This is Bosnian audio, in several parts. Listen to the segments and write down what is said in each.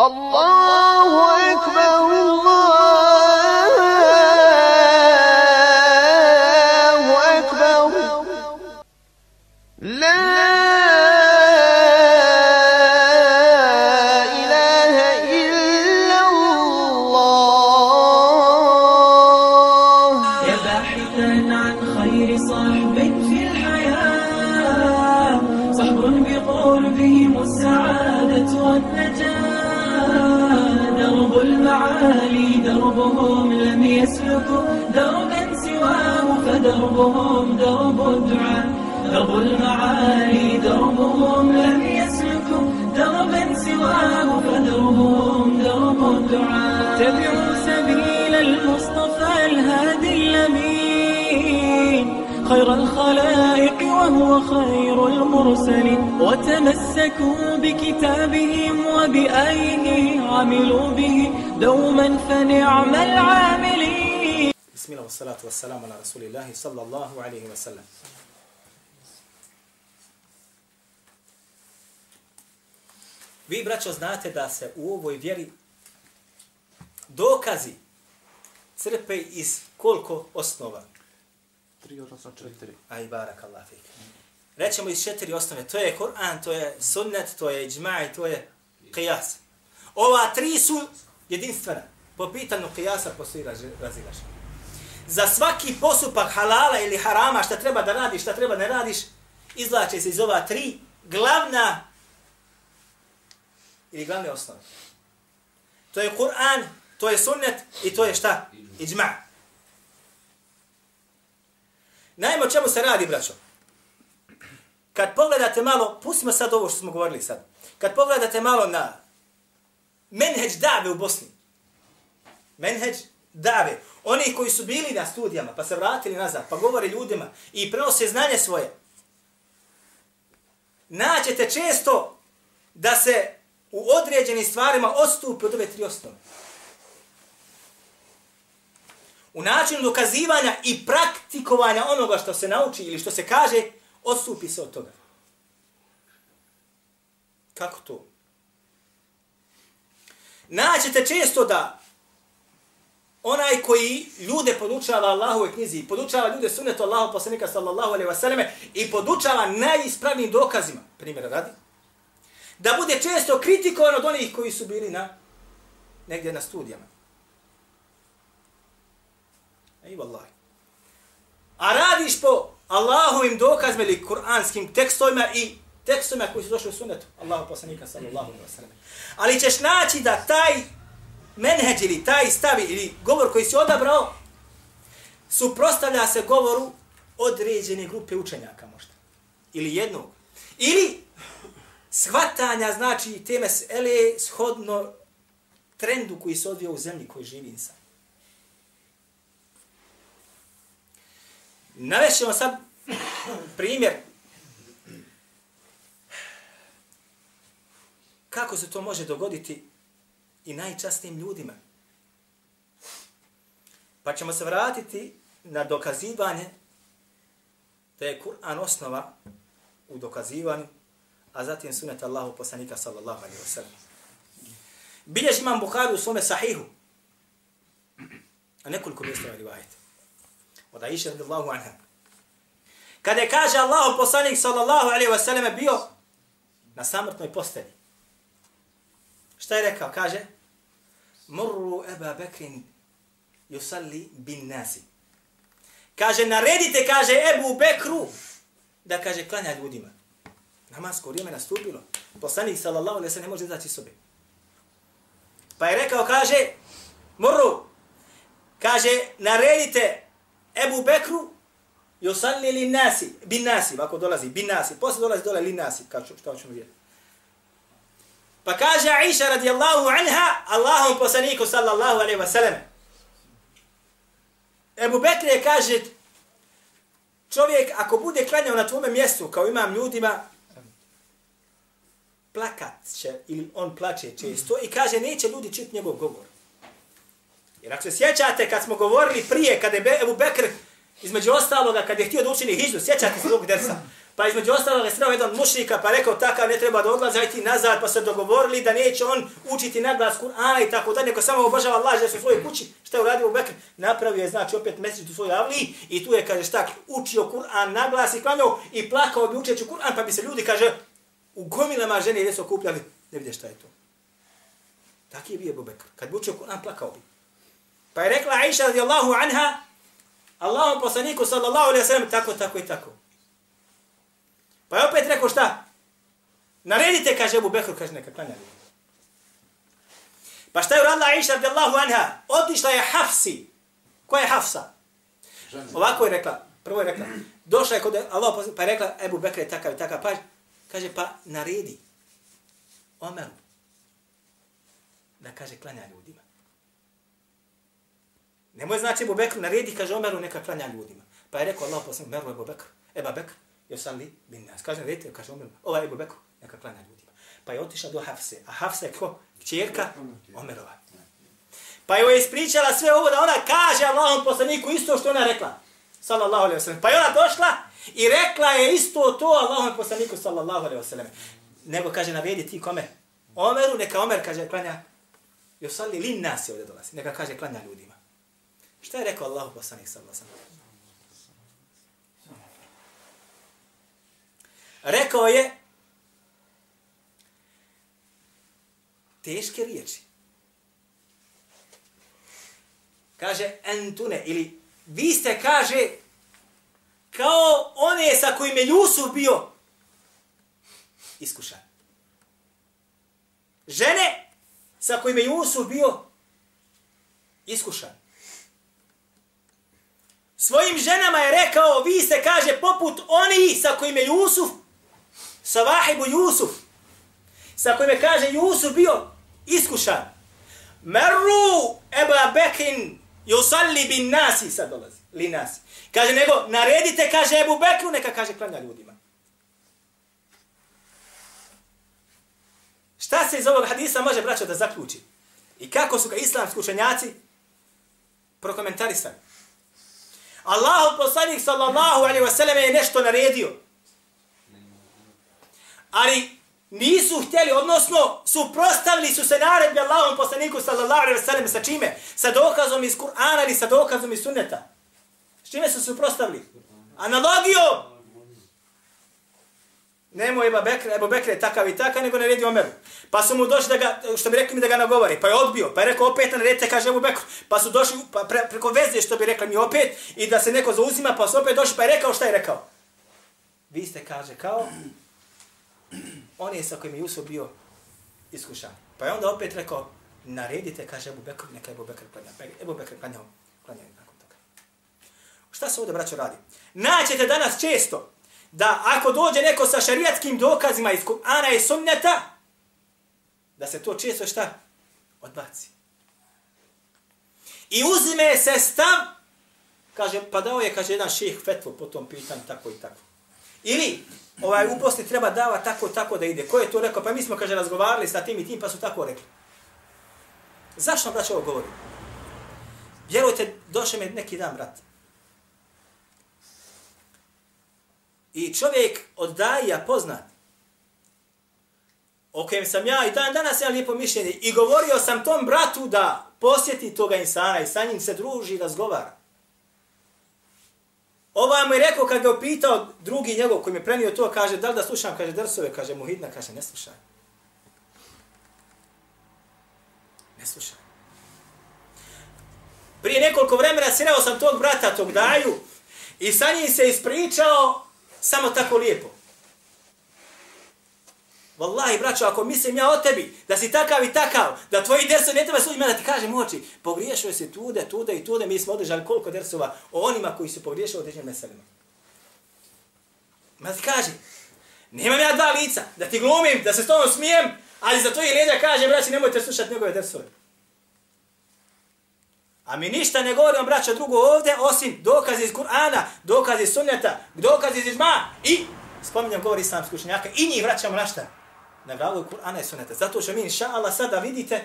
الله فدربهم درب الدعاء درب المعالي دربهم لم يسلكوا دربا سواه فدربهم درب الدعاء اتبعوا سبيل المصطفى الهادي الأمين خير الخلائق وهو خير المرسلين. وتمسكوا بكتابهم وبأيديهم عملوا به دوما فنعم العاملين. Bismillah, wa salatu wa salam ala rasulillahi sallallahu alaihi wa sallam. Vi, braćo, znate da se u ovoj vjeri dokazi crpe iz koliko osnova? Tri, odnosno četiri. Aj, barak Allah, fik. Rećemo iz četiri osnove. To je Kur'an, to je sunnet, to je džma'i, to je qiyas. Ova tri su jedinstvena. Po pitanju qiyasa postoji razilašenje. Za svaki postupak halala ili harama, šta treba da radiš, šta treba da ne radiš, izlače se iz ova tri glavna ili glavne osnove. To je Kur'an, to je sunnet i to je šta? Iđma. Najmo čemu se radi, braćo. Kad pogledate malo, pustimo sad ovo što smo govorili sad. Kad pogledate malo na menheđ dave u Bosni. Menheđ dave. Oni koji su bili na studijama, pa se vratili nazad, pa govore ljudima i prenose znanje svoje. Naćete često da se u određenim stvarima odstupi od ove tri osnove. U načinu dokazivanja i praktikovanja onoga što se nauči ili što se kaže, odstupi se od toga. Kako to? Naćete često da onaj koji ljude podučava Allahove knjizi, podučava ljude sunnetu Allahu poslanika sallallahu alejhi ve selleme i podučava najispravnijim dokazima, primjera radi, da bude često kritikovan od onih koji su bili na negdje na studijama. Ej, vallahi. A radiš po Allahovim dokazima ili kuranskim tekstovima i tekstovima koji su došli u sunnetu Allahu poslanika sallallahu alejhi ve selleme. Ali ćeš naći da taj menheđ ili taj stavi ili govor koji si odabrao suprostavlja se govoru određene grupe učenjaka možda. Ili jednog. Ili shvatanja znači teme ele shodno trendu koji se odvija u zemlji koji živi insan. Navešćemo sad primjer kako se to može dogoditi i najčastnijim ljudima. Pa ćemo se vratiti na dokazivanje da je Kur'an osnova u dokazivanju, a zatim sunet Allahu poslanika sallallahu alaihi wa sallam. Bilješ imam Bukhari u svome sahihu, a nekoliko mjesta rivajete. Od Aisha radijallahu anha. Kada je kaže Allahu poslanik sallallahu alaihi wa sallam bio na samrtnoj postelji. Šta je rekao? Kaže, Murru Eba Bekrin yusalli bin nasi. Kaže, naredite, kaže Ebu Bekru, da kaže, klanja ljudima. Namasko vrijeme nastupilo. Poslanik sallallahu alaihi se ne može izaći sobe. Pa je rekao, kaže, Murru, kaže, naredite Ebu Bekru, yusalli lin nasi, bin nasi, ovako dolazi, bin nasi, posle dolazi dole lin nasi, kao, što ćemo vidjeti. Pa kaže Aisha radijallahu anha Allahom poslaniku sallallahu alaihi wasallam. Ebu Bekri kaže čovjek ako bude klanjao na tvome mjestu kao imam ljudima plakat će ili on plače često i kaže neće ljudi čuti njegov govor. Jer ako se sjećate kad smo govorili prije kada je Ebu Bekr između ostaloga kad je htio da učini hijđu, sjećate se tog dersa. Pa između ostalog je sreo jedan mušnika pa rekao takav ne treba da odlazi, ajti nazad, pa se dogovorili da neće on učiti naglas Kur'ana i tako da neko samo obožava Allah da su u svojoj kući. Šta je uradio u Bekr? Napravio je znači opet mjesec u svojoj avliji i tu je kaže šta učio Kur'an naglas i klanjao i plakao bi učeći Kur'an pa bi se ljudi kaže u gomilama žene gdje su okupljali. Ne vidje šta je to. Taki je bio Abu Bekr. Kad bi učio Kur'an plakao bi. Pa je rekla Aisha radijallahu anha Allahom poslaniku sallallahu alaihi wa sallam tako, tako i tako. Pa je opet rekao šta? Naredite, kaže Abu Bekr, kaže neka klanja Pa šta je uradila Aisha radijallahu anha? Otišla je Hafsi. Ko je Hafsa? Ovako je rekla. Prvo je rekla. Došla je kod Allah pa je rekla Abu Bekr je takav i takav. Pa kaže pa naredi Omeru da kaže klanja ljudima. Nemoj znači Abu Bekr naredi kaže Omeru neka klanja ljudima. Pa je rekao Allah poslanik Meru Abu Bekr. Eba Bekr Josalli bin nas. Kaže, vidite, kaže Omer, ovaj Ebu Bekru, neka klanja ljudima. Pa je otišla do Hafse. A Hafse je ko? Čerka Omerova. Pa je ispričala sve ovo da ona kaže Allahom poslaniku isto što ona rekla. Sallallahu alaihi wasallam. Pa je ona došla i rekla je isto to Allahom poslaniku sallallahu alaihi wasallam. Nego kaže, navedi ti kome? Omeru, neka Omer kaže, klanja Josalli lin nas je ovdje dolazi. Neka kaže, klanja ljudima. Šta je rekao Allahu poslanik sallallahu alaihi wasallam? Rekao je teške riječi. Kaže entune ili vi ste kaže kao one sa kojim je Jusuf bio iskušan. Žene sa kojim je Jusuf bio iskušan. Svojim ženama je rekao, vi ste, kaže, poput oni sa kojim je Jusuf sa Vahibu Jusuf, sa kojim je kaže Jusuf bio iskušan. Meru Eba Bekin yusalli bin nasi, sad dolazi, li nasi. Kaže, nego, naredite, kaže Ebu Bekru, neka kaže klanja ljudima. Šta se iz ovog hadisa može, braćo, da zaključi? I kako su ga islamski učenjaci prokomentarisali? Allahu poslanik sallallahu alaihi wa sallam je nešto naredio ali nisu htjeli, odnosno suprostavili su se naredbi Allahom poslaniku sallallahu alaihi wa sallam sa čime? Sa dokazom iz Kur'ana ili sa dokazom iz sunneta? S čime su suprostavili? Analogijom! Nemoj Eba Bekre, Ebu Bekre takav i takav, nego naredi Omeru. Pa su mu došli da ga, što bi rekli mi da ga nagovori, pa je odbio, pa je rekao opet naredite, kaže Ebu Bekru. Pa su došli pa pre, preko veze, što bi rekli mi opet, i da se neko zauzima, pa su opet došli, pa je rekao šta je rekao. Vi ste, kaže, kao on je sa kojim je Jusuf bio iskušan. Pa je onda opet rekao, naredite, kaže Ebu Bekr, neka Ebu Bekr klanja. Pa Ebu Bekr klanjao, klanjao nakon toga. Šta se ovdje, braćo, radi? Naćete danas često da ako dođe neko sa šarijatskim dokazima iz Kur'ana i sunneta, da se to često šta? Odbaci. I uzme se stav, kaže, pa dao je, kaže, jedan ših fetvo po tom pitanju, tako i tako. Ili, ovaj uposli treba dava tako tako da ide. Ko je to rekao? Pa mi smo kaže razgovarali sa tim i tim pa su tako rekli. Zašto vam braćo ovo govori? Vjerujte, došao mi neki dan, brat. I čovjek od daja poznat, o kojem sam ja i dan danas ja lijepo mišljenje, i govorio sam tom bratu da posjeti toga insana i sa njim se druži i razgovara. Ova mu je rekao kad ga upitao drugi njegov koji mi je prenio to, kaže da li da slušam, kaže drsove, kaže muhidna, kaže ne slušaj. Ne slušaj. Prije nekoliko vremena sreo sam tog brata, tog daju, i sa njim se ispričao samo tako lijepo. Wallahi, braćo, ako mislim ja o tebi, da si takav i takav, da tvoji dersovi ne treba sudima da ti kažem oči, pogriješio si tude, tude i tude, mi smo održali koliko dersova o onima koji su pogriješili određenim meselima. Ma ti kaže, nemam ja dva lica, da ti glumim, da se s tobom smijem, ali za tvoji leđa kažem, braći, nemojte slušati njegove dersove. A mi ništa ne govorimo, braćo, drugo ovdje, osim dokazi iz Kur'ana, dokazi iz sunneta, dokazi iz izma i, spominjam govori islamski učenjaka, i njih vraćamo na šta? Na glavu Kur'ana i Sunneta. Zato ćemo mi, inša Allah, sada vidite,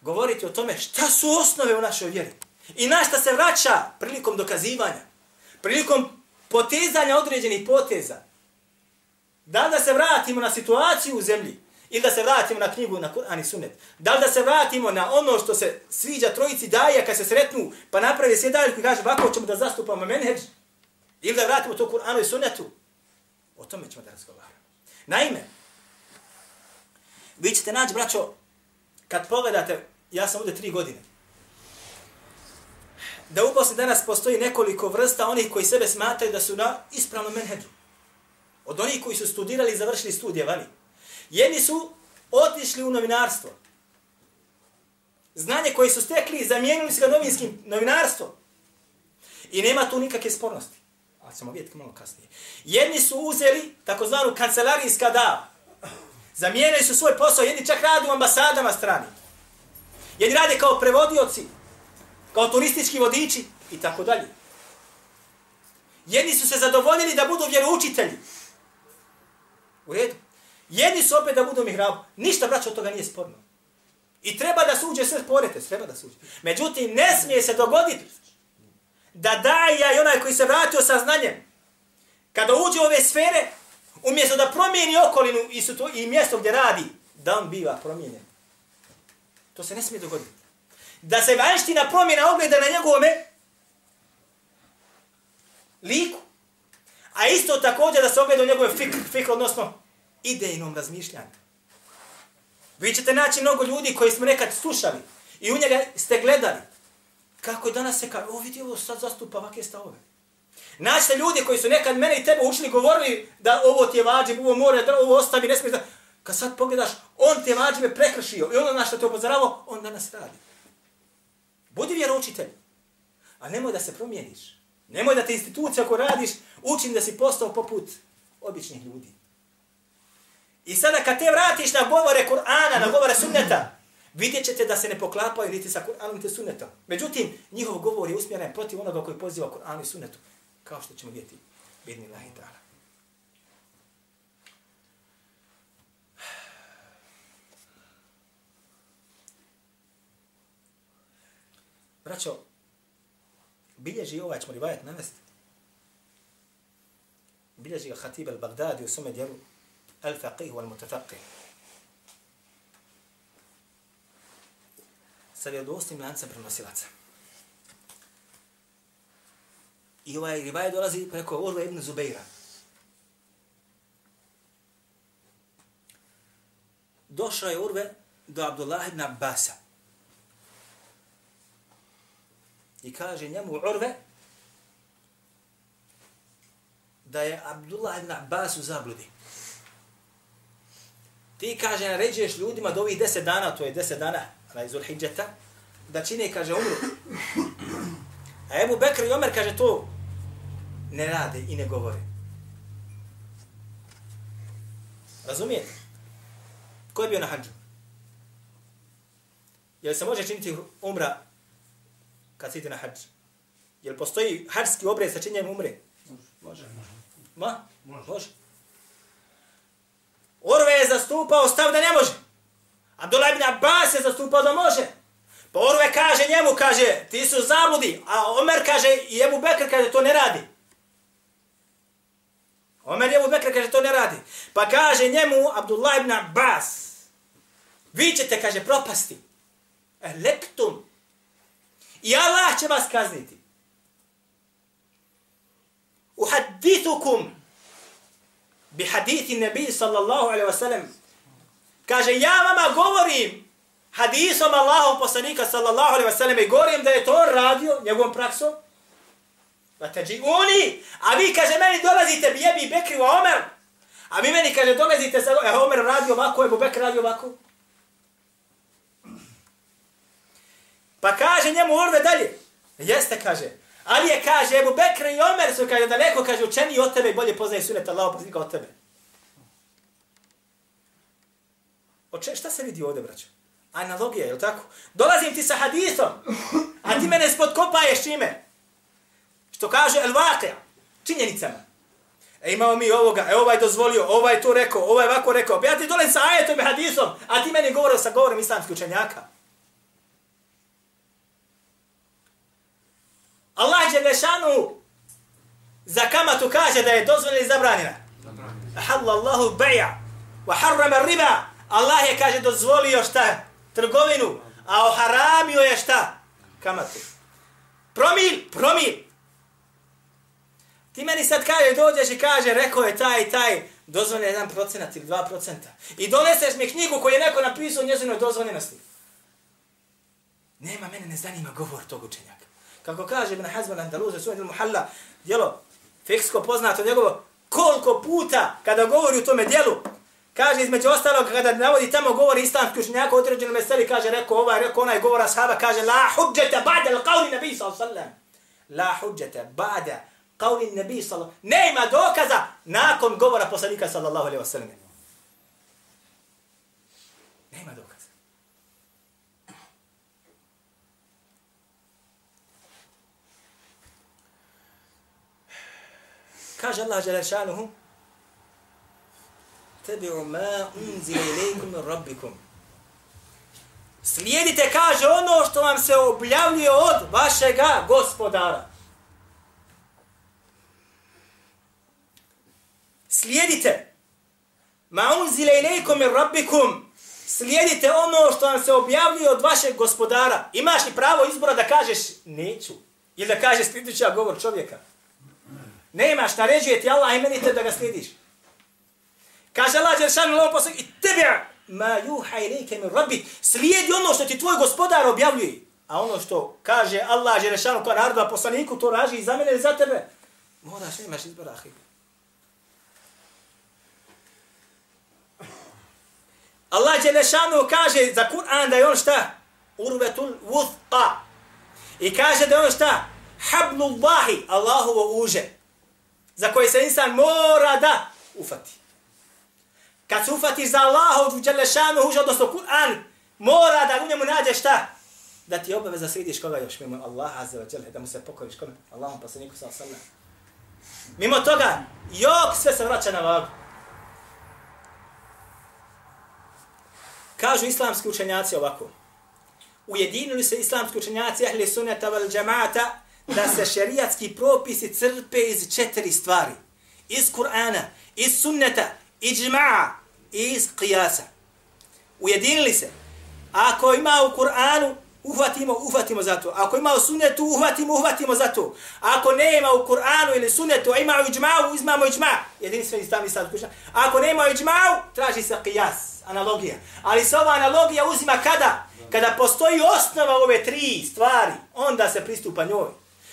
govoriti o tome šta su osnove u našoj vjeri. I na šta se vraća prilikom dokazivanja, prilikom potezanja određenih poteza. Da li da se vratimo na situaciju u zemlji ili da se vratimo na knjigu na Kur'an i Sunnet? Da li da se vratimo na ono što se sviđa trojici daje kad se sretnu pa napravi sjedaljku i kaže ovako ćemo da zastupamo menheđ? Ili da vratimo to Kur'anu i Sunnetu? O tome ćemo da razgovaramo. Naime, vi ćete naći, braćo, kad pogledate, ja sam ovdje tri godine, da u Bosni danas postoji nekoliko vrsta onih koji sebe smatraju da su na ispravnom menhedu. Od onih koji su studirali i završili studije vani. Jedni su otišli u novinarstvo. Znanje koje su stekli i zamijenili su ga novinskim novinarstvom. I nema tu nikakve spornosti. Ali ćemo vidjeti malo kasnije. Jedni su uzeli takozvanu kancelarijska da. Zamijenili su svoj posao. Jedni čak radi u ambasadama strani. Jedni rade kao prevodioci. Kao turistički vodiči. I tako dalje. Jedni su se zadovoljili da budu vjeroučitelji. U redu. Jedni su opet da budu mihrabu. Ništa, braćo, od toga nije sporno. I treba da suđe sve sporete, treba da suđe. Međutim, ne smije se dogoditi da daja i onaj koji se vratio sa znanjem, kada uđe u ove sfere, umjesto da promijeni okolinu i, su to, i mjesto gdje radi, da on biva promijenjen. To se ne smije dogoditi. Da se vanština promjena ogleda na njegovome liku. A isto također da se ogleda u njegove fikr, fikr odnosno idejnom razmišljanju. Vi ćete naći mnogo ljudi koji smo nekad slušali i u njega ste gledali. Kako je danas se kaže, o vidi ovo sad zastupa ovakve stavove. Naćite ljudi koji su nekad mene i tebe učili govorili da ovo ti je vađib, ovo more, da ovo ostavi, ne smiješ da... Kad sad pogledaš, on te vađibe prekršio i ono na što te upozoravao, on danas radi. Budi vjeroučitelj, a nemoj da se promijeniš. Nemoj da te institucija ako radiš učim da si postao poput običnih ljudi. I sada kad te vratiš na govore Kur'ana, na govore sunneta, vidjet ćete da se ne poklapaju niti sa Kur'anom niti sunnetom. Međutim, njihov govor je usmjeren protiv onoga koji poziva Kur'anu i sunnetu kao što ćemo vidjeti bidni lahi ta'ala. Braćo, bilježi ovaj ćemo rivajat navesti. Bilježi ga Hatib al-Baghdadi u sume djelu Al-Faqih wal-Mutafaqih. Sa vjerodostim lancem prenosilaca. I ovaj rivaj dolazi preko Urve ibn Zubeira. Došao je Urve do Abdullah ibn Abbasa. I kaže njemu Urve da je Abdullah ibn Abbas u zabludi. Ti, kaže, naređuješ ljudima do ovih deset dana, to je deset dana, na izul da čine, kaže, umru. A Ebu Bekr i Omer, kaže, to ne rade i ne govore. Razumijete? Ko je bio na hađu? Jel se može činiti umra kad si na hađ? Jel postoji hađski obred sa činjenjem umre? Može. Ma? Može. može. Orve je zastupao stav da ne može. Abdullah ibn Abbas je zastupao da može. Pa Orve kaže njemu, kaže, ti su zabludi. A Omer kaže, i Ebu Bekr kaže, to ne radi. Omer je Ebu Bekr kaže, to ne radi. Pa kaže njemu, Abdullah ibn Abbas, vi ćete, kaže, propasti. Elektum. I Allah će vas kazniti. Uhadithukum bi hadithi nebi sallallahu alaihi wasallam. Kaže, ja vama govorim hadisom Allahom poslanika sallallahu alaihi wasallam i govorim da je to radio njegovom praksom. Va uni, a vi, kaže, meni dolazite bi jebi Bekri u Omer. A vi meni, kaže, dolazite sa e, Omer radi ovako, Ebu Bekri radi ovako. Pa kaže njemu Urve dalje. Jeste, kaže. Ali je, kaže, Ebu Bekri i Omer su, kaže, daleko, kaže, učeni od tebe i bolje poznaje sunet Allah poslanika pa od tebe. Oče, šta se vidi ovdje, braćo? Analogija, je li tako? Dolazim ti sa hadisom, a ti mene spodkopaješ čime? Što kaže El Vaqija, činjenicama. E imamo mi ovoga, e ovaj dozvolio, ovaj to rekao, ovaj ovako rekao. Pa ja ti dolem sa ajetom i hadisom, a ti meni govorio sa govorom islamskih učenjaka. Allah je lešanu za kamatu kaže da je dozvoljena i zabranjena. Halallahu Allahu. Wa harrama riba. Allah je, kaže, dozvolio šta? Trgovinu. A oharamio je šta? Kamatu. Promil, promil. Ti meni sad kaže, dođeš i kaže, rekao je taj i taj, dozvoljen jedan procenat ili dva procenta. I doneseš mi knjigu koju je neko napisao u njezinoj dozvoljenosti. Nema, mene ne zanima govor tog učenjaka. Kako kaže Ibn Hazman Andaluza, svoj del Muhalla, djelo, fiksko poznato njegovo, koliko puta kada govori u tome djelu, kaže između ostalog, kada navodi tamo govori islamski učenjaka određeno određenom meseli, kaže, rekao ovaj, rekao onaj govora sahaba, kaže, la huđete ba'da l'qavli nabi sallam. La huđete ba'da qavli nabi sallam. Nema dokaza nakon govora poslanika sallallahu alaihi wasallam. Nema dokaza. Kaže Allah Đelešanuhu, Tebi'u ma unzile ilaikum min rabbikum. Slijedite, kaže, ono što vam se objavljuje od vašega gospodara. Slijedite. Ma unzile ilaikum min rabbikum. Slijedite ono što vam se objavljuje od vašeg gospodara. Imaš li pravo izbora da kažeš neću? Ili da kažeš sljedeća govor čovjeka? Nemaš, naređuje ti Allah i meni te da ga slijediš. Kaže Allah Đeršanu lovom poslu i tebi ma juha ilike min rabbi. Slijedi ono što ti tvoj gospodar objavljuje. A ono što kaže Allah Đeršanu kao naroda poslaniku, to raži i za mene ili za tebe. Moraš, nemaš izbora, ahiru. Allah Đelešanu kaže za Kur'an da je on šta? Urvetul vuthqa. I kaže da je on šta? Hablullahi, Allahovo uže. Za koje se insan mora da ufati. Kad se ufatiš za Allahov Đelešanu uže, odnosno Kur'an, mora da u njemu nađeš šta? Da ti obaveza slidiš koga još mimo Allah azza wa jalla, da mu se pokoriš kome? Allahom poslaniku sa sallam. Mimo toga, jok sve se vraća na vagu. Kažu islamski učenjaci ovako. Ujedinili se islamski učenjaci ahli sunnata val džamata da se šerijatski propisi crpe iz četiri stvari. Iz Kur'ana, iz sunneta, iz džma'a i iz qiyasa. Ujedinili se. Ako ima u Kur'anu, uhvatimo, uhvatimo za to. Ako ima u sunnetu, uhvatimo, uhvatimo za to. Ako nema u Kur'anu ili sunnetu, a ima u iđma'u, izmamo džma'. Jedini sve islami sad kućna. Ako nema u iđma'u, traži se qiyas analogija. Ali se ova analogija uzima kada? Kada postoji osnova ove tri stvari, onda se pristupa njoj.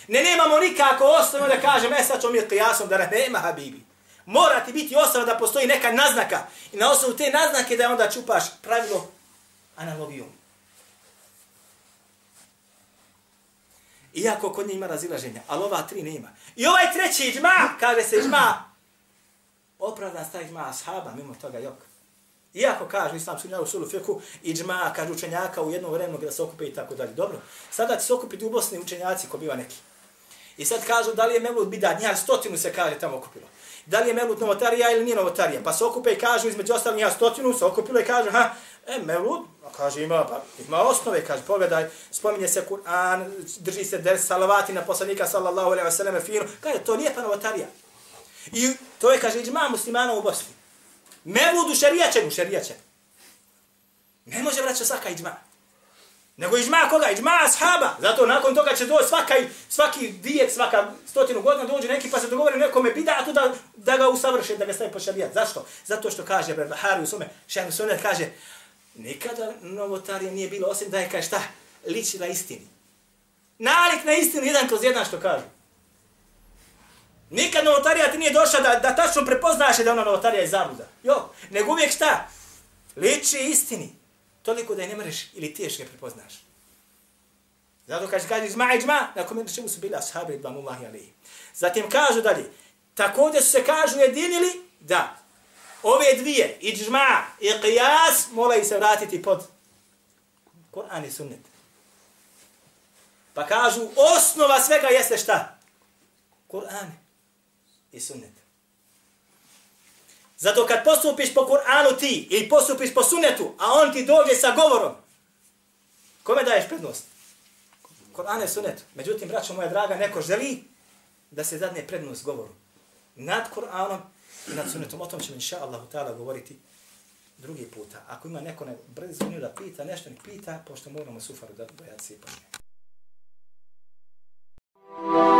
Ne nemamo nikako osnovu da kažem, e sad ćemo mi qijasom da nema habibi. Mora ti biti osnova da postoji neka naznaka. I na osnovu te naznake da onda čupaš pravilo analogijom. Iako kod nje ima razilaženja, ali ova tri nema. I ovaj treći džma, kaže se džma, opravdan stavi džma ashaba, mimo toga jok. Iako kažu islamski učenjaka u sulu fiqhu, iđma, kažu učenjaka u jednom vremenu gdje se okupe i tako dalje. Dobro, sada će se okupiti u Bosni učenjaci ko biva neki. I sad kažu da li je Mevlut bidat, njih stotinu se kaže tamo okupilo. Da li je Mevlut novotarija ili nije novotarija. Pa se okupe i kažu između ostalih njih stotinu se okupilo i kažu, ha, e, Mevlud, kaže ima, pa, ima osnove, kaže, pogledaj, spominje se Kur'an, drži se der salavati na poslanika sallallahu alaihi wa sallam finu, kaže, to nije pa novotarija. I to je, kaže, iđma muslimana u Bosni. Mevlud u šerijačen, u. Ne može vraća svaka iđma. Nego iđma koga? Iđma ashaba. Zato nakon toga će doći svaka, svaki vijek, svaka stotinu godina dođe neki pa se dogovori nekome bidatu da, da ga usavrše, da ga stavi po šarijat. Zašto? Zato što kaže Berbahari u sume, šehr Sunet kaže, nikada novotarija nije bilo osim da je kaže šta? Liči na istini. Nalik na istinu, jedan kroz jedan što kaže. Nikad novotarija ti nije došla da, da tačno prepoznaš da ona novotarija je zabluda. Jo, nego uvijek šta? Liči istini. Toliko da je ne mreš ili ti je prepoznaš. Zato kaže, kaže, izma, izma, na kome na čemu su bili ashabi, idbamullahi alihi. Zatim kažu dalje, također su se kažu jedinili da ove dvije, iđma i qiyas, moraju se vratiti pod Kur'an i sunnet. Pa kažu, osnova svega jeste šta? Kur'an i sunnet. Zato kad postupiš po Kur'anu ti ili postupiš po sunnetu, a on ti dođe sa govorom, kome daješ prednost? Kur'an i sunnet. Međutim, braćo moja draga, neko želi da se zadne prednost govoru. Nad Kur'anom i nad sunnetom. O tom ćemo, inša Allah, govoriti drugi puta. Ako ima neko ne brzo da pita, nešto ne pita, pošto moramo sufaru da bojati se i Thank you.